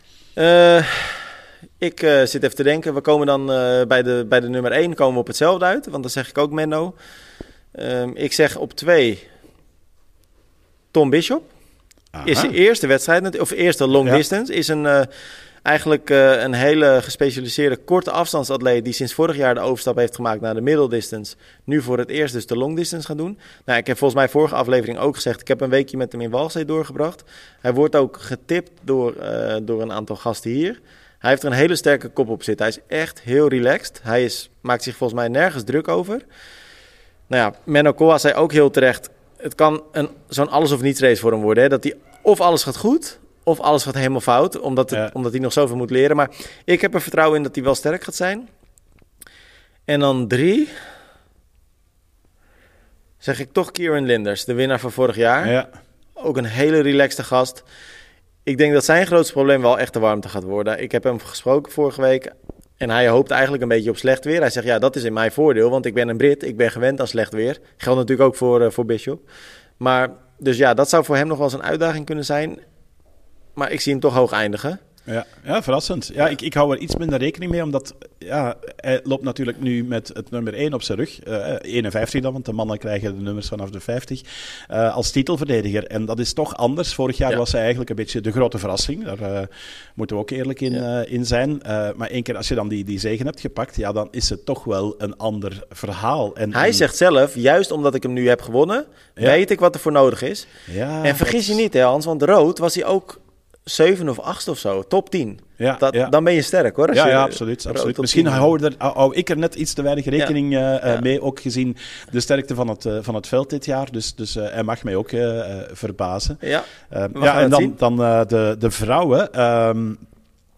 ik zit even te denken, we komen dan bij, de, bij de nummer 1 komen we op hetzelfde uit, want dan zeg ik ook Menno. Um, ik zeg op 2 Tom Bishop. Aha. Is de eerste wedstrijd, of eerste long ja. distance, is een eigenlijk uh, een hele gespecialiseerde korte afstandsatleet die sinds vorig jaar de overstap heeft gemaakt naar de middle distance. Nu voor het eerst dus de long distance gaan doen. Nou, ik heb volgens mij vorige aflevering ook gezegd, ik heb een weekje met hem in Walsee doorgebracht. Hij wordt ook getipt door, uh, door een aantal gasten hier. Hij heeft er een hele sterke kop op zitten. Hij is echt heel relaxed. Hij is, maakt zich volgens mij nergens druk over. Nou ja, Menno Koa zei ook heel terecht, het kan een, zo'n alles of niets race voor hem worden. Hè? Dat hij of alles gaat goed, of alles gaat helemaal fout, omdat, het, ja. omdat hij nog zoveel moet leren. Maar ik heb er vertrouwen in dat hij wel sterk gaat zijn. En dan drie. Zeg ik toch Kieran Linders, de winnaar van vorig jaar. Ja. Ook een hele relaxte gast. Ik denk dat zijn grootste probleem wel echt de warmte gaat worden. Ik heb hem gesproken vorige week. En hij hoopt eigenlijk een beetje op slecht weer. Hij zegt, ja, dat is in mijn voordeel, want ik ben een Brit. Ik ben gewend aan slecht weer. Geldt natuurlijk ook voor, uh, voor Bishop. Maar, dus ja, dat zou voor hem nog wel eens een uitdaging kunnen zijn. Maar ik zie hem toch hoog eindigen. Ja, ja verrassend. Ja, Ik, ik hou er iets minder rekening mee, omdat ja, hij loopt natuurlijk nu met het nummer 1 op zijn rug. Uh, 51 dan, want de mannen krijgen de nummers vanaf de 50. Uh, als titelverdediger. En dat is toch anders. Vorig jaar was hij eigenlijk een beetje de grote verrassing. Daar uh, moeten we ook eerlijk in, ja. in zijn. maar één keer als je dan die, die zegen hebt gepakt, ja, dan is het toch wel een ander verhaal. En, hij en... zegt zelf, juist omdat ik hem nu heb gewonnen, ja. weet ik wat er voor nodig is. Ja, en vergis je niet, hè, Hans, want rood was hij ook zeven of acht of zo, top 10. Ja, dat, ja. Dan ben je sterk hoor. ja, ja, absoluut. absoluut. Misschien hou, er, hou, ik er net iets te weinig rekening ja. uh, mee, ook gezien de sterkte van het, uh, van het veld dit jaar. Dus, dus uh, hij mag mij ook verbazen. Ja, ja en dan, dan de, de vrouwen. Um,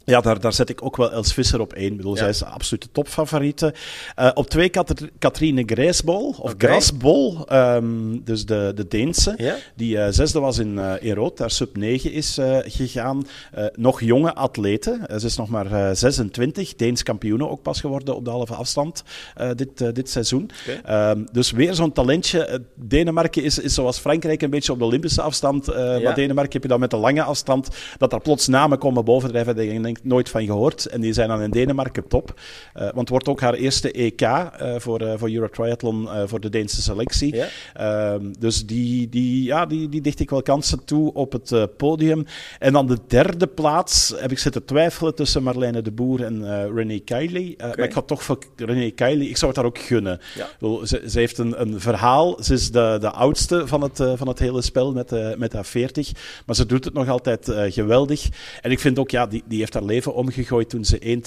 ja, daar, daar zet ik ook wel Els Visser op één. Ik bedoel, ja. zij is de absolute topfavoriete. Uh, op twee Kat Katrine Grijsbol, of okay. Grasbol, um, dus de, de Deense, ja? die uh, zesde was in, uh, in rood, daar sub 9 is gegaan. nog jonge atleten, ze is nog maar 26, Deens kampioene ook pas geworden op de halve afstand dit, dit seizoen. Okay. Um, dus weer zo'n talentje. Denemarken is, is zoals Frankrijk een beetje op de Olympische afstand, ja. maar Denemarken heb je dan met de lange afstand, dat er plots namen komen bovendrijven, nooit van gehoord. En die zijn dan in Denemarken top. Uh, want het wordt ook haar eerste EK uh, voor, uh, voor Eurotriathlon voor de Deense selectie. Ja. Ehm, dus die, die, ja, die, die dicht ik wel kansen toe op het podium. En dan de derde plaats heb ik zitten twijfelen tussen Marlene de Boer en René Kiley. Okay. Maar ik ga toch voor René Kiley. Ik zou het haar ook gunnen. Ja. Ze, ze, heeft een, een verhaal. Ze is de, de oudste van het, van het hele spel met, met haar 40. Maar ze doet het nog altijd geweldig. En ik vind ook, ja, die, die heeft haar leven omgegooid toen ze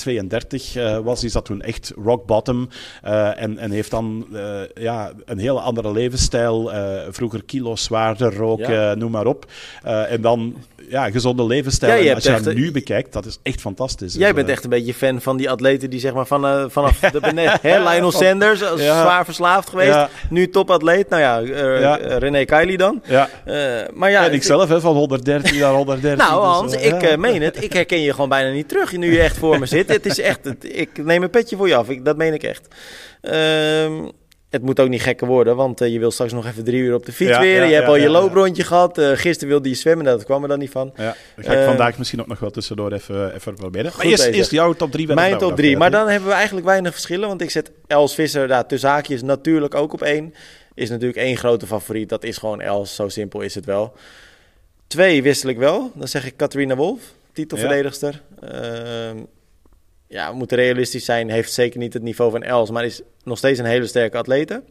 1,32 uh, was. Die zat toen echt rock bottom uh, en, en heeft dan uh, ja, een hele andere levensstijl. vroeger kilo's zwaarder, roken, ja. noem maar op. en dan ja, gezonde levensstijl. Ja, en als je dat nu bekijkt, dat is echt fantastisch. Jij bent echt een beetje fan van die atleten die zeg maar van, vanaf de benet, hè, Lionel Sanders, ja. zwaar verslaafd geweest, ja. nu topatleet. Nou ja, uh. René Kiley dan. Ja. Uh, maar ja, en ik zelf hè, van 113 naar 113. nou Hans, dus, ik meen het. Ik herken je gewoon bijna niet terug nu je echt voor me zit. Het is echt, het, ik neem een petje voor je af. Ik, dat meen ik echt. Ehm, het moet ook niet gekker worden, want uh, je wil straks nog even drie uur op de fiets ja, weer. Ja, je hebt al je looprondje gehad. Uh, gisteren wilde je zwemmen, dat kwam er dan niet van. Ja, dat ga ik uh, vandaag misschien ook nog wel tussendoor even, even proberen. Maar eerst, eerst jouw top drie. Mijn top drie, maar dan hebben we eigenlijk weinig verschillen. Want ik zet Els Visser daar tussen haakjes natuurlijk ook op één. Is natuurlijk één grote favoriet. Dat is gewoon Els, zo simpel is het wel. Twee wissel ik wel. Dan zeg ik Catharina Wolf, titelverdedigster. Ehm, ja, we moeten realistisch zijn, heeft zeker niet het niveau van Els, maar is nog steeds een hele sterke atlete.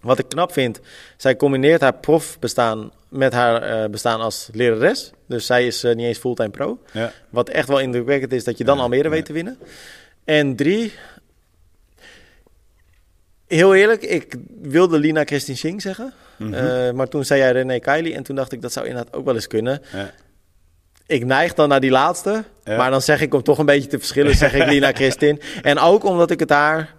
Wat ik knap vind, zij combineert haar profbestaan met haar uh, bestaan als lerares. Dus zij is uh, niet eens fulltime pro. Ja. Wat echt wel indrukwekkend is dat je dan ja, Almere ja. weet te winnen. En drie, heel eerlijk, ik wilde Lina Christine Singh zeggen. Mm -hmm. uh, maar toen zei jij René Kylie en toen dacht ik dat zou inderdaad ook wel eens kunnen. Ik neig dan naar die laatste. Ja. Maar dan zeg ik om toch een beetje te verschillen, zeg ik Lina Christin. En ook omdat ik het daar...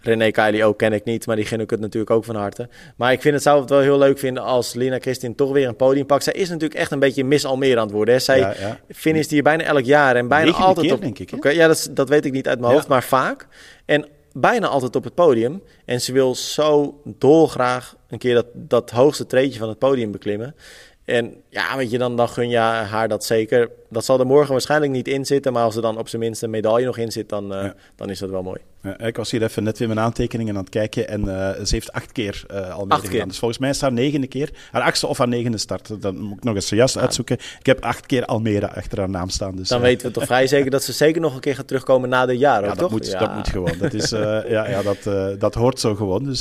René Kylie ook ken ik niet, maar die gun ik het natuurlijk ook van harte. Maar ik vind het, zou het wel heel leuk vinden als Lina Christin toch weer een podium pakt. Zij is natuurlijk echt een beetje Miss Almere aan het worden. Hè. Zij ja, ja. finisht hier bijna elk jaar en bijna altijd keer, op... denk ik. Okay, ja, dat, dat weet ik niet uit mijn hoofd, maar vaak. En bijna altijd op het podium. En ze wil zo dolgraag een keer dat, dat hoogste treedje van het podium beklimmen. En ja, weet je, dan, dan gun je haar dat zeker. Dat zal er morgen waarschijnlijk niet in zitten. Maar als er dan op zijn minst een medaille nog in zit, dan, uh, ja. dan is dat wel mooi. Ja, ik was hier even net weer mijn aantekeningen aan het kijken. En uh, ze heeft acht keer uh, al meegedaan. Dus volgens mij is haar negende keer. Haar achtste of haar negende start. Dat moet ik nog eens juist uitzoeken. Ik heb acht keer Almere achter haar naam staan. Dus, dan weten we toch vrij zeker dat ze zeker nog een keer gaat terugkomen na de jaren, ja, dat toch? Moet. Dat moet gewoon. Dat, is, ja, ja, dat, dat hoort zo gewoon. Dus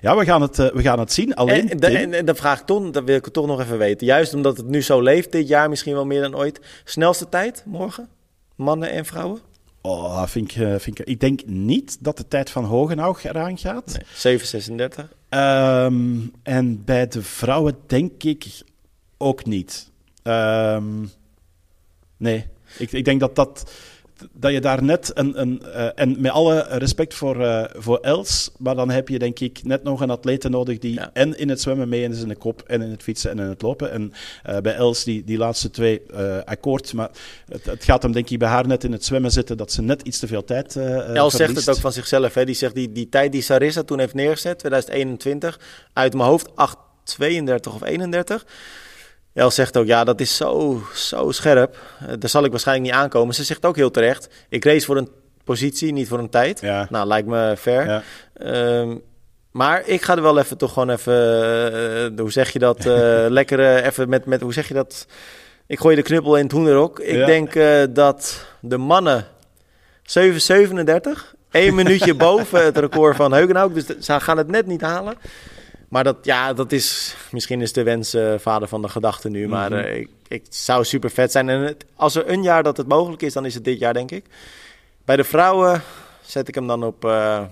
ja, we gaan het, we gaan het zien. Alleen, en, de, en, en de vraag toch, dat wil ik toch nog even weten. Juist omdat het nu zo leeft dit jaar, misschien wel meer dan ooit. Snelste tijd morgen? Mannen en vrouwen? Oh, vind ik, vind ik, ik denk niet dat de tijd van Hogenhoog eraan gaat. Nee, 7,36. Um, en bij de vrouwen denk ik ook niet. Um, nee, ik, ik denk dat dat dat je daar net een. een uh, en met alle respect voor, uh, voor Els, maar dan heb je denk ik net nog een atlete nodig die ja. en in het zwemmen mee is in de kop, en in het fietsen en in het lopen. En uh, bij Els, die, die laatste twee akkoord, maar het, het, gaat hem denk ik bij haar net in het zwemmen zitten dat ze net iets te veel tijd. Els zegt het ook van zichzelf, hè? die zegt die, die tijd die Sarissa toen heeft neergezet, 2021, uit mijn hoofd 8,32 of 31. El zegt ook, ja, dat is zo, zo scherp. Uh, daar zal ik waarschijnlijk niet aankomen. Ze zegt ook heel terecht, ik race voor een positie, niet voor een tijd. Ja. Nou, lijkt me fair. Ja. Um, maar ik ga er wel even toch gewoon even, uh, hoe zeg je dat, uh, lekker even met, met, hoe zeg je dat? Ik gooi de knuppel in het hoenderok. Ik ja. denk dat de mannen 7,37, één minuutje boven het record van Heugenhoek. Dus ze gaan het net niet halen. Maar dat, ja, dat is misschien is de wens uh, vader van de gedachte nu. Maar mm -hmm. uh, ik, ik, zou super vet zijn. En het, als er een jaar dat het mogelijk is, dan is het dit jaar, denk ik. Bij de vrouwen zet ik hem dan op. Uh,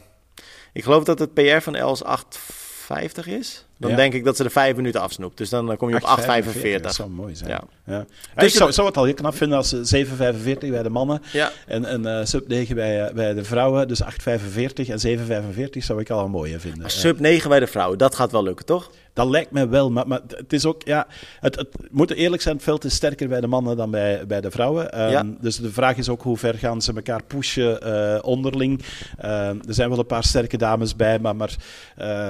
ik geloof dat het PR van Els 850 is. Dan ja. denk ik dat ze er vijf minuten afsnoept. Dus dan kom je op 8,45. Dat zou mooi zijn. Ja. Ja. Dus ik zou, zou het al heel knap vinden als 7,45 bij de mannen ja. en, en uh, sub 9 bij, uh, bij de vrouwen. Dus 8,45 en 7,45 zou ik al een mooie vinden. Maar sub 9 bij de vrouwen, dat gaat wel lukken, toch? Dat lijkt me wel, maar, maar het is ook, ja, het, het moet eerlijk zijn, het veld is sterker bij de mannen dan bij, bij de vrouwen. Um, ja. Dus de vraag is ook hoe ver gaan ze elkaar pushen uh, onderling. Um, er zijn wel een paar sterke dames bij, maar, maar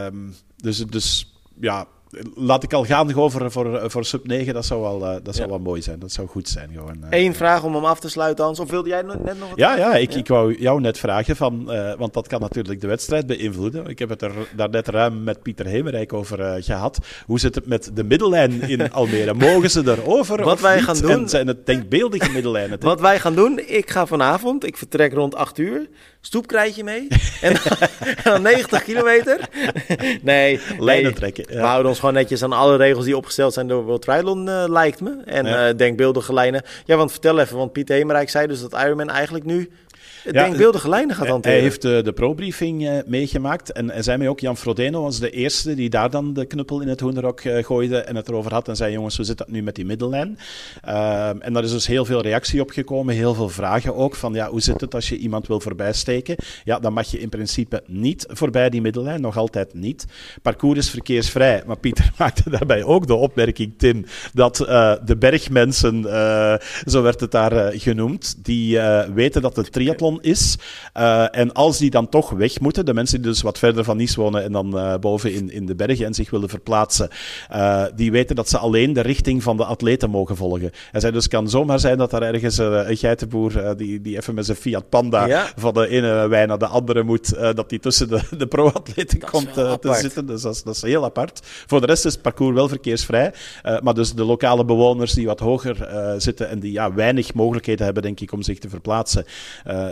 um, dus, dus ja, laat ik al gaan over voor, voor sub 9. Dat zou wel, uh, dat zou ja. wel mooi zijn. Dat zou goed zijn. Gewoon. Uh, Eén vraag om hem af te sluiten, Hans. Of wilde jij net nog wat Ja, ja, ik, ja. ik wou jou net vragen. Van, uh, want dat kan natuurlijk de wedstrijd beïnvloeden. Ik heb het er daar net ruim met Pieter Hemerijk over gehad. Hoe zit het met de middellijn in Almere? Mogen ze erover Wat wij niet? gaan doen... En zijn het denkbeeldige middellijnen? Wat wij gaan doen... Ik ga vanavond... Ik vertrek rond 8 uur stoepkrijtje mee. en, dan 90 kilometer. nee, nee, trekken. Ja. We houden ons gewoon netjes aan alle regels die opgesteld zijn door World Triathlon, uh, lijkt me. En ja. uh, denkbeeldige lijnen. Ja, want vertel even, want Piet Hemerijk zei dus dat Ironman eigenlijk nu ja, denkbeeldige lijnen gaat hanteren. Hij heeft uh, de pro-briefing uh, meegemaakt. En hij zei mij ook, Jan Frodeno was de eerste die daar dan de knuppel in het hoenderok uh, gooide en het erover had. En zei, jongens, hoe zit dat nu met die middellijn? en daar is dus heel veel reactie op gekomen, heel veel vragen ook. Van, ja, hoe zit het als je iemand wil voorbijsteken? Ja, dan mag je in principe niet voorbij die middellijn, nog altijd niet. Parcours is verkeersvrij. Maar Pieter maakte daarbij ook de opmerking, Tim, dat de bergmensen, zo werd het daar genoemd, die weten dat het triathlon is. Uh, en als die dan toch weg moeten, de mensen die dus wat verder van Nice wonen en dan uh, boven in, in de bergen en zich willen verplaatsen, uh, die weten dat ze alleen de richting van de atleten mogen volgen. Hij zei dus kan zomaar zijn dat er ergens een geitenboer die, die even met zijn Fiat Panda ja. van de ene wijn naar de andere moet, dat die tussen de, de pro-atleten komt te zitten. Dus dat is, dat is heel apart. Voor de rest is het parcours wel verkeersvrij, maar dus de lokale bewoners die wat hoger zitten en die ja, weinig mogelijkheden hebben, denk ik, om zich te verplaatsen,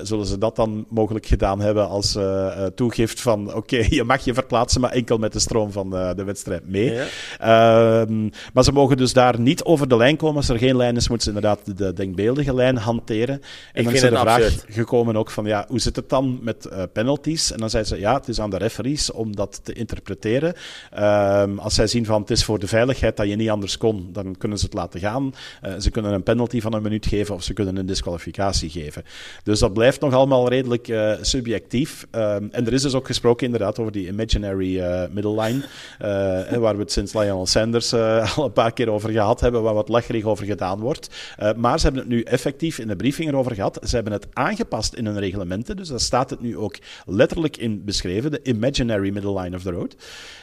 zullen ze dat dan mogelijk gedaan hebben als uh, toegift van oké, okay, je mag je verplaatsen, maar enkel met de stroom van uh, de wedstrijd mee. Ja. Um, maar ze mogen dus daar niet over de lijn komen. Als er geen lijn is, moeten ze inderdaad de denkbeeldige lijn hanteren. En dan is er de vraag absurd. gekomen ook van ja, hoe zit het dan met penalties? En dan zeiden ze ja, het is aan de referees om dat te interpreteren. Um, als zij zien van het is voor de veiligheid dat je niet anders kon, dan kunnen ze het laten gaan. ze kunnen een penalty van een minuut geven of ze kunnen een disqualificatie geven. Dus dat blijft nog allemaal redelijk uh, subjectief. Um, en er is dus ook gesproken inderdaad over die imaginary uh, middle line, uh, waar we het sinds Lionel Sanders al een paar keer over gehad hebben, waar wat lacherig over gedaan wordt. maar ze hebben het nu effectief in de briefing erover gehad. Ze hebben het aangepast in hun reglementen, dus daar staat het nu ook letterlijk in beschreven, de imaginary middle line of the road.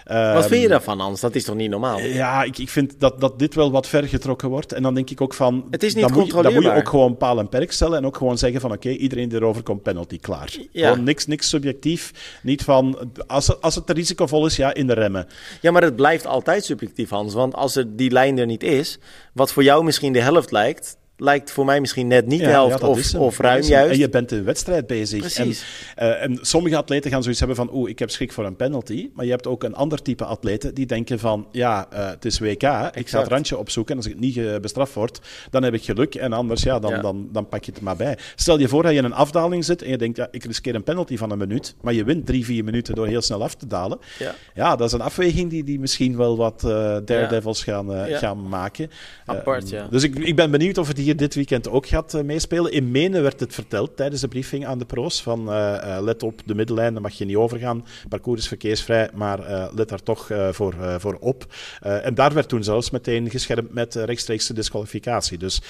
Wat vind je daarvan, Hans? Dat is toch niet normaal? Ja, ik, ik vind dat, dat dit wel wat ver getrokken wordt. En dan denk ik ook van... Het is niet dan. Moet je, dan moet je ook gewoon paal en perk stellen en ook gewoon zeggen van oké, okay, iedereen die erover komt, penalty, klaar. Ja. Gewoon niks, niks subjectief. Niet van, als, als het risicovol is, ja, in de remmen. Ja, maar het blijft altijd subjectief, Hans. Want als er die lijn er niet is, wat voor jou misschien de helft lijkt, lijkt voor mij misschien net niet de helft ja, of, of ruim juist. En je bent een wedstrijd bezig. Precies. En, uh, en sommige atleten gaan zoiets hebben van, oeh, ik heb schrik voor een penalty. Maar je hebt ook een ander type atleten die denken van, ja, uh, het is WK, exact. ik ga het randje opzoeken en als ik niet uh, bestraft word, dan heb ik geluk. En anders, ja dan, ja. Dan, dan pak je het maar bij. Stel je voor dat je in een afdaling zit en je denkt, ja, ik riskeer een penalty van een minuut, maar je wint drie, vier minuten door heel snel af te dalen. Ja, ja dat is een afweging die, die misschien wel wat daredevils gaan, gaan maken. Apart, ja. Dus ik, ik ben benieuwd of het dit weekend ook gaat uh, meespelen. In Menen werd het verteld tijdens de briefing aan de pro's van uh, let op de middellijn, daar mag je niet overgaan. Parcours is verkeersvrij, maar let daar toch voor, voor op. en daar werd toen zelfs meteen geschermd met rechtstreekse disqualificatie. Dus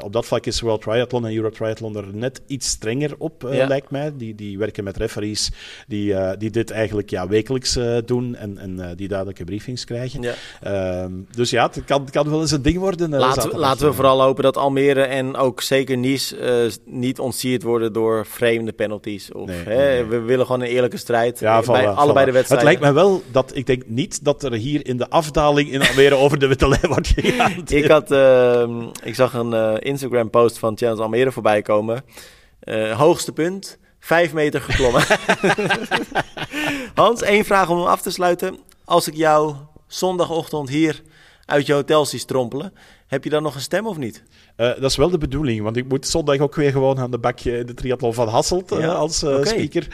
op dat vlak is World Triathlon en Euro Triathlon er net iets strenger op, lijkt mij. Die, die werken met referees die, die dit eigenlijk ja, wekelijks doen en, en die duidelijke briefings krijgen. Ja. Ehm, dus ja, het kan, kan wel eens een ding worden. laten, laten we vooral hopen dat Almere en ook zeker Nice niet ontsierd worden door vreemde penalties. Of, hè, We willen gewoon een eerlijke strijd ja, bij allebei de wedstrijden. Het lijkt mij wel dat ik denk niet dat er hier in de afdaling in Almere over de witte lijn wordt gegaan. ik, had, uh, ik zag een uh, Instagram post van Challenge Almere voorbij komen. hoogste punt, vijf meter geklommen. Hans, één vraag om hem af te sluiten. Als ik jou zondagochtend hier uit je hotel zie strompelen, heb je dan nog een stem of niet? Uh, dat is wel de bedoeling, want ik moet zondag ook weer gewoon aan de bakje in de triathlon van Hasselt uh, als uh, speaker.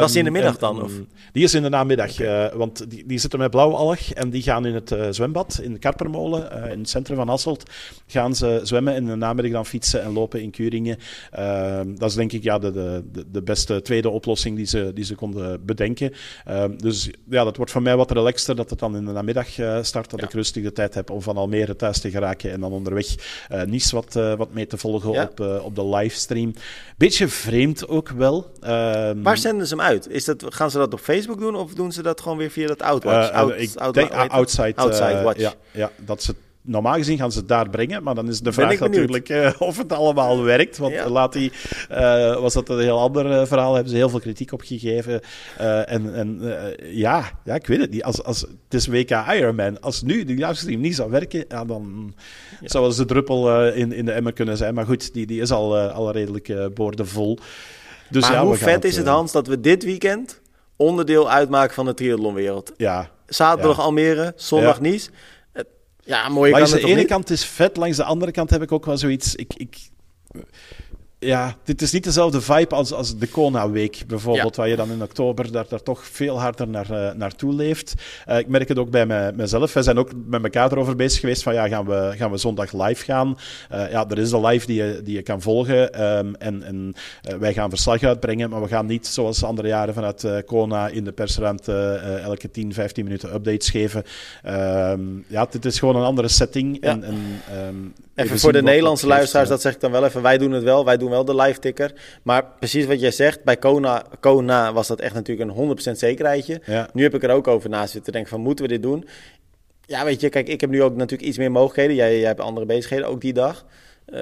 dat is in de middag dan? of? Die is in de namiddag, want die, die zitten met blauwalg en die gaan in het zwembad in de Karpermolen, in het centrum van Hasselt. Gaan ze zwemmen en in de namiddag dan fietsen en lopen in Kuringen. Ehm, dat is denk ik ja, de, de, de beste tweede oplossing die ze, die ze konden bedenken. Ehm, dus ja, dat wordt voor mij wat relaxter dat het dan in de namiddag start, dat ik rustig de tijd heb om van Almere thuis te geraken en dan onderweg niet wat, uh, wat mee te volgen op, uh, op de livestream. Beetje vreemd ook wel. Um, Waar zenden ze hem uit? Is dat, gaan ze dat op Facebook doen of doen ze dat gewoon weer via dat Outwatch? Uh, out, ik out, denk, outside, outside Watch. Ja, ja, dat ze normaal gezien gaan ze het daar brengen, maar dan is de vraag natuurlijk uh, of het allemaal werkt. Want ja. laat die, uh, was dat een heel ander uh, verhaal, hebben ze heel veel kritiek op gegeven. en en ja, ja, ik weet het niet. Als, als, het is WK Ironman. Als nu de livestream niet zou werken, ja, dan ja. zou het de druppel in, in de emmer kunnen zijn. Maar goed, die, die is al, al redelijk boordevol. Dus maar ja, hoe vet is het, Hans, dat we dit weekend onderdeel uitmaken van de triathlonwereld? Ja. Zaterdag Almere, zondag Nice. Ja. Langs de ene kant is vet, langs de andere kant heb ik ook wel zoiets. Ik, ik, ja, dit is niet dezelfde vibe als, als de Kona-week bijvoorbeeld, waar je dan in oktober daar, daar toch veel harder naar, uh, naartoe leeft. Uh, ik merk het ook bij mij, mezelf. Wij zijn ook met elkaar erover bezig geweest van ja, gaan we, gaan we zondag live gaan? Uh, ja, er is de live die je, die je kan volgen um, en, en wij gaan verslag uitbrengen, maar we gaan niet zoals andere jaren vanuit Kona in de persruimte elke 10, 15 minuten updates geven. Um, ja, dit is gewoon een andere setting. Ja. En, en, um, even voor de Nederlandse luisteraars, dat zeg ik dan wel even. Wij doen het wel, wij doen wel de live ticker. Maar precies wat jij zegt, bij Kona, Kona was dat echt natuurlijk een 100% zekerheidje. Nu heb ik er ook over na zitten denken van, moeten we dit doen? Ja, weet je, kijk, ik heb nu ook natuurlijk iets meer mogelijkheden. Jij, jij hebt andere bezigheden, ook die dag. Uh,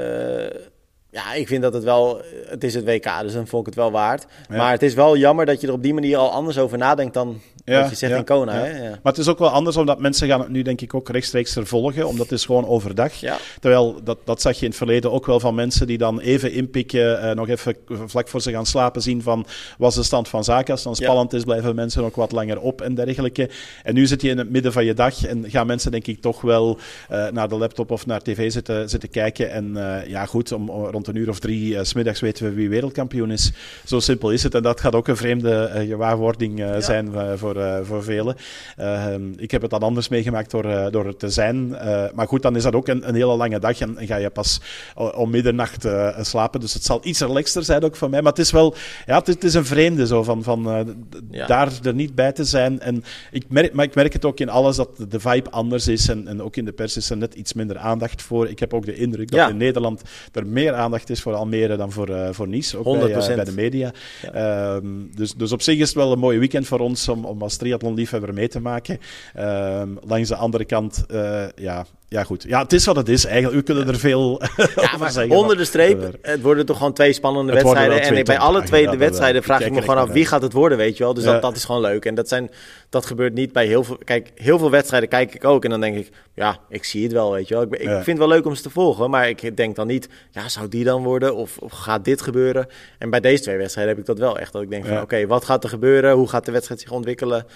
ja, ik vind dat het wel, het is het WK, dus dan vond ik het wel waard. Maar het is wel jammer dat je er op die manier al anders over nadenkt dan ja, wat je zegt in Kona. Hè? Maar het is ook wel anders, omdat mensen gaan het nu denk ik ook rechtstreeks volgen, omdat het is gewoon overdag. Terwijl, dat, dat zag je in het verleden ook wel van mensen die dan even inpikken, uh, nog even vlak voor ze gaan slapen zien van, was de stand van zaken. Als het dan spannend is, blijven mensen ook wat langer op en dergelijke. En nu zit je in het midden van je dag en gaan mensen denk ik toch wel uh, naar de laptop of naar tv zitten, zitten kijken. En uh, ja, goed, om, rond een uur of drie uh, smiddags weten we wie wereldkampioen is. Zo simpel is het. En dat gaat ook een vreemde gewaarwording zijn voor, voor velen. Ehm, ik heb het dan anders meegemaakt door, door het te zijn. maar goed, dan is dat ook een, een hele lange dag en, en ga je pas om middernacht slapen. Dus het zal iets relaxter zijn ook voor mij. Maar het is wel, ja, het is, het is een vreemde zo van, van ja. daar er niet bij te zijn. En ik merk, maar ik merk het ook in alles dat de vibe anders is. En, en ook in de pers is er net iets minder aandacht voor. Ik heb ook de indruk dat in Nederland er meer aandacht is voor Almere dan voor, uh, voor Nice, ook bij, uh, bij, de media. Ja. Um, dus, dus op zich is het wel een mooi weekend voor ons om, om als triathlonliefhebber mee te maken. Um, langs de andere kant, uh, ja, ja, goed. Ja, het is wat het is. Eigenlijk, u kunnen er veel ja, maar zeggen. Onder de streep, het worden toch gewoon twee spannende wedstrijden. en bij alle twee de wedstrijden vraag ik me gewoon af wie gaat het worden, weet je wel. Dus dat, dat is gewoon leuk. En dat, zijn, dat gebeurt niet bij heel veel... Kijk, heel veel wedstrijden kijk ik ook en dan denk ik... Ja, ik zie het wel, weet je wel. Ik, ik vind het wel leuk om ze te volgen, maar ik denk dan niet... Ja, zou die dan worden? Of, of gaat dit gebeuren? En bij deze twee wedstrijden heb ik dat wel echt. Dat ik denk van, oké, wat gaat er gebeuren? Hoe gaat de wedstrijd zich ontwikkelen?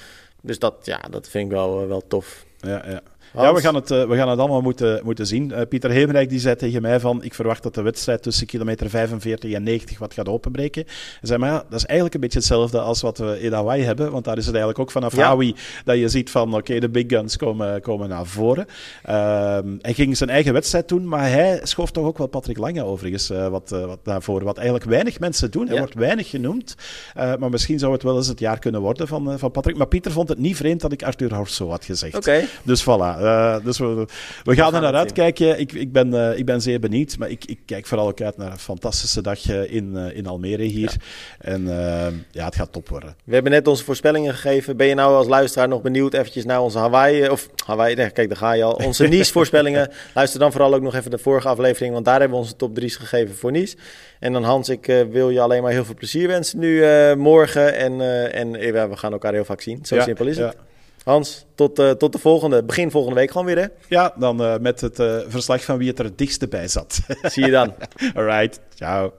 Dus dat, ja, dat vind ik wel, wel tof. Ja, ja. Ja, we gaan het, we gaan het allemaal moeten, moeten zien. Pieter Hemerijk die zei tegen mij van, ik verwacht dat de wedstrijd tussen kilometer 45 en 90 wat gaat openbreken. Hij zei, maar ja, dat is eigenlijk een beetje hetzelfde als wat we in Hawaii hebben, want daar is het eigenlijk ook vanaf ja. Hawaii dat je ziet van, oké, de big guns komen, komen naar voren. Ehm, hij ging zijn eigen wedstrijd doen, maar hij schoof toch ook wel Patrick Lange overigens wat, wat daarvoor, wat eigenlijk weinig mensen doen. Hij wordt weinig genoemd, maar misschien zou het wel eens het jaar kunnen worden van, van Patrick. Maar Pieter vond het niet vreemd dat ik Arthur Horso had gezegd. Dus voilà. Uh, dus we, we gaan, er naar uitkijken. Ik, ik, ben, uh, ik ben zeer benieuwd. Maar ik, ik kijk vooral ook uit naar een fantastische dag in, uh, in Almere hier. En ja, het gaat top worden. We hebben net onze voorspellingen gegeven. Ben je nou als luisteraar nog benieuwd eventjes naar onze Hawaii... Of Hawaii, nee, kijk, daar ga je al. Onze Nice-voorspellingen. Luister dan vooral ook nog even de vorige aflevering. Want daar hebben we onze top 3's gegeven voor Nice. En dan Hans, ik wil je alleen maar heel veel plezier wensen nu morgen. En, en we gaan elkaar heel vaak zien. Zo ja, simpel is het. Hans, tot, uh, tot de volgende. Begin volgende week gewoon weer, hè? Ja, dan uh, met het uh, verslag van wie het er het dichtste bij zat. Zie je dan. Alright, ciao.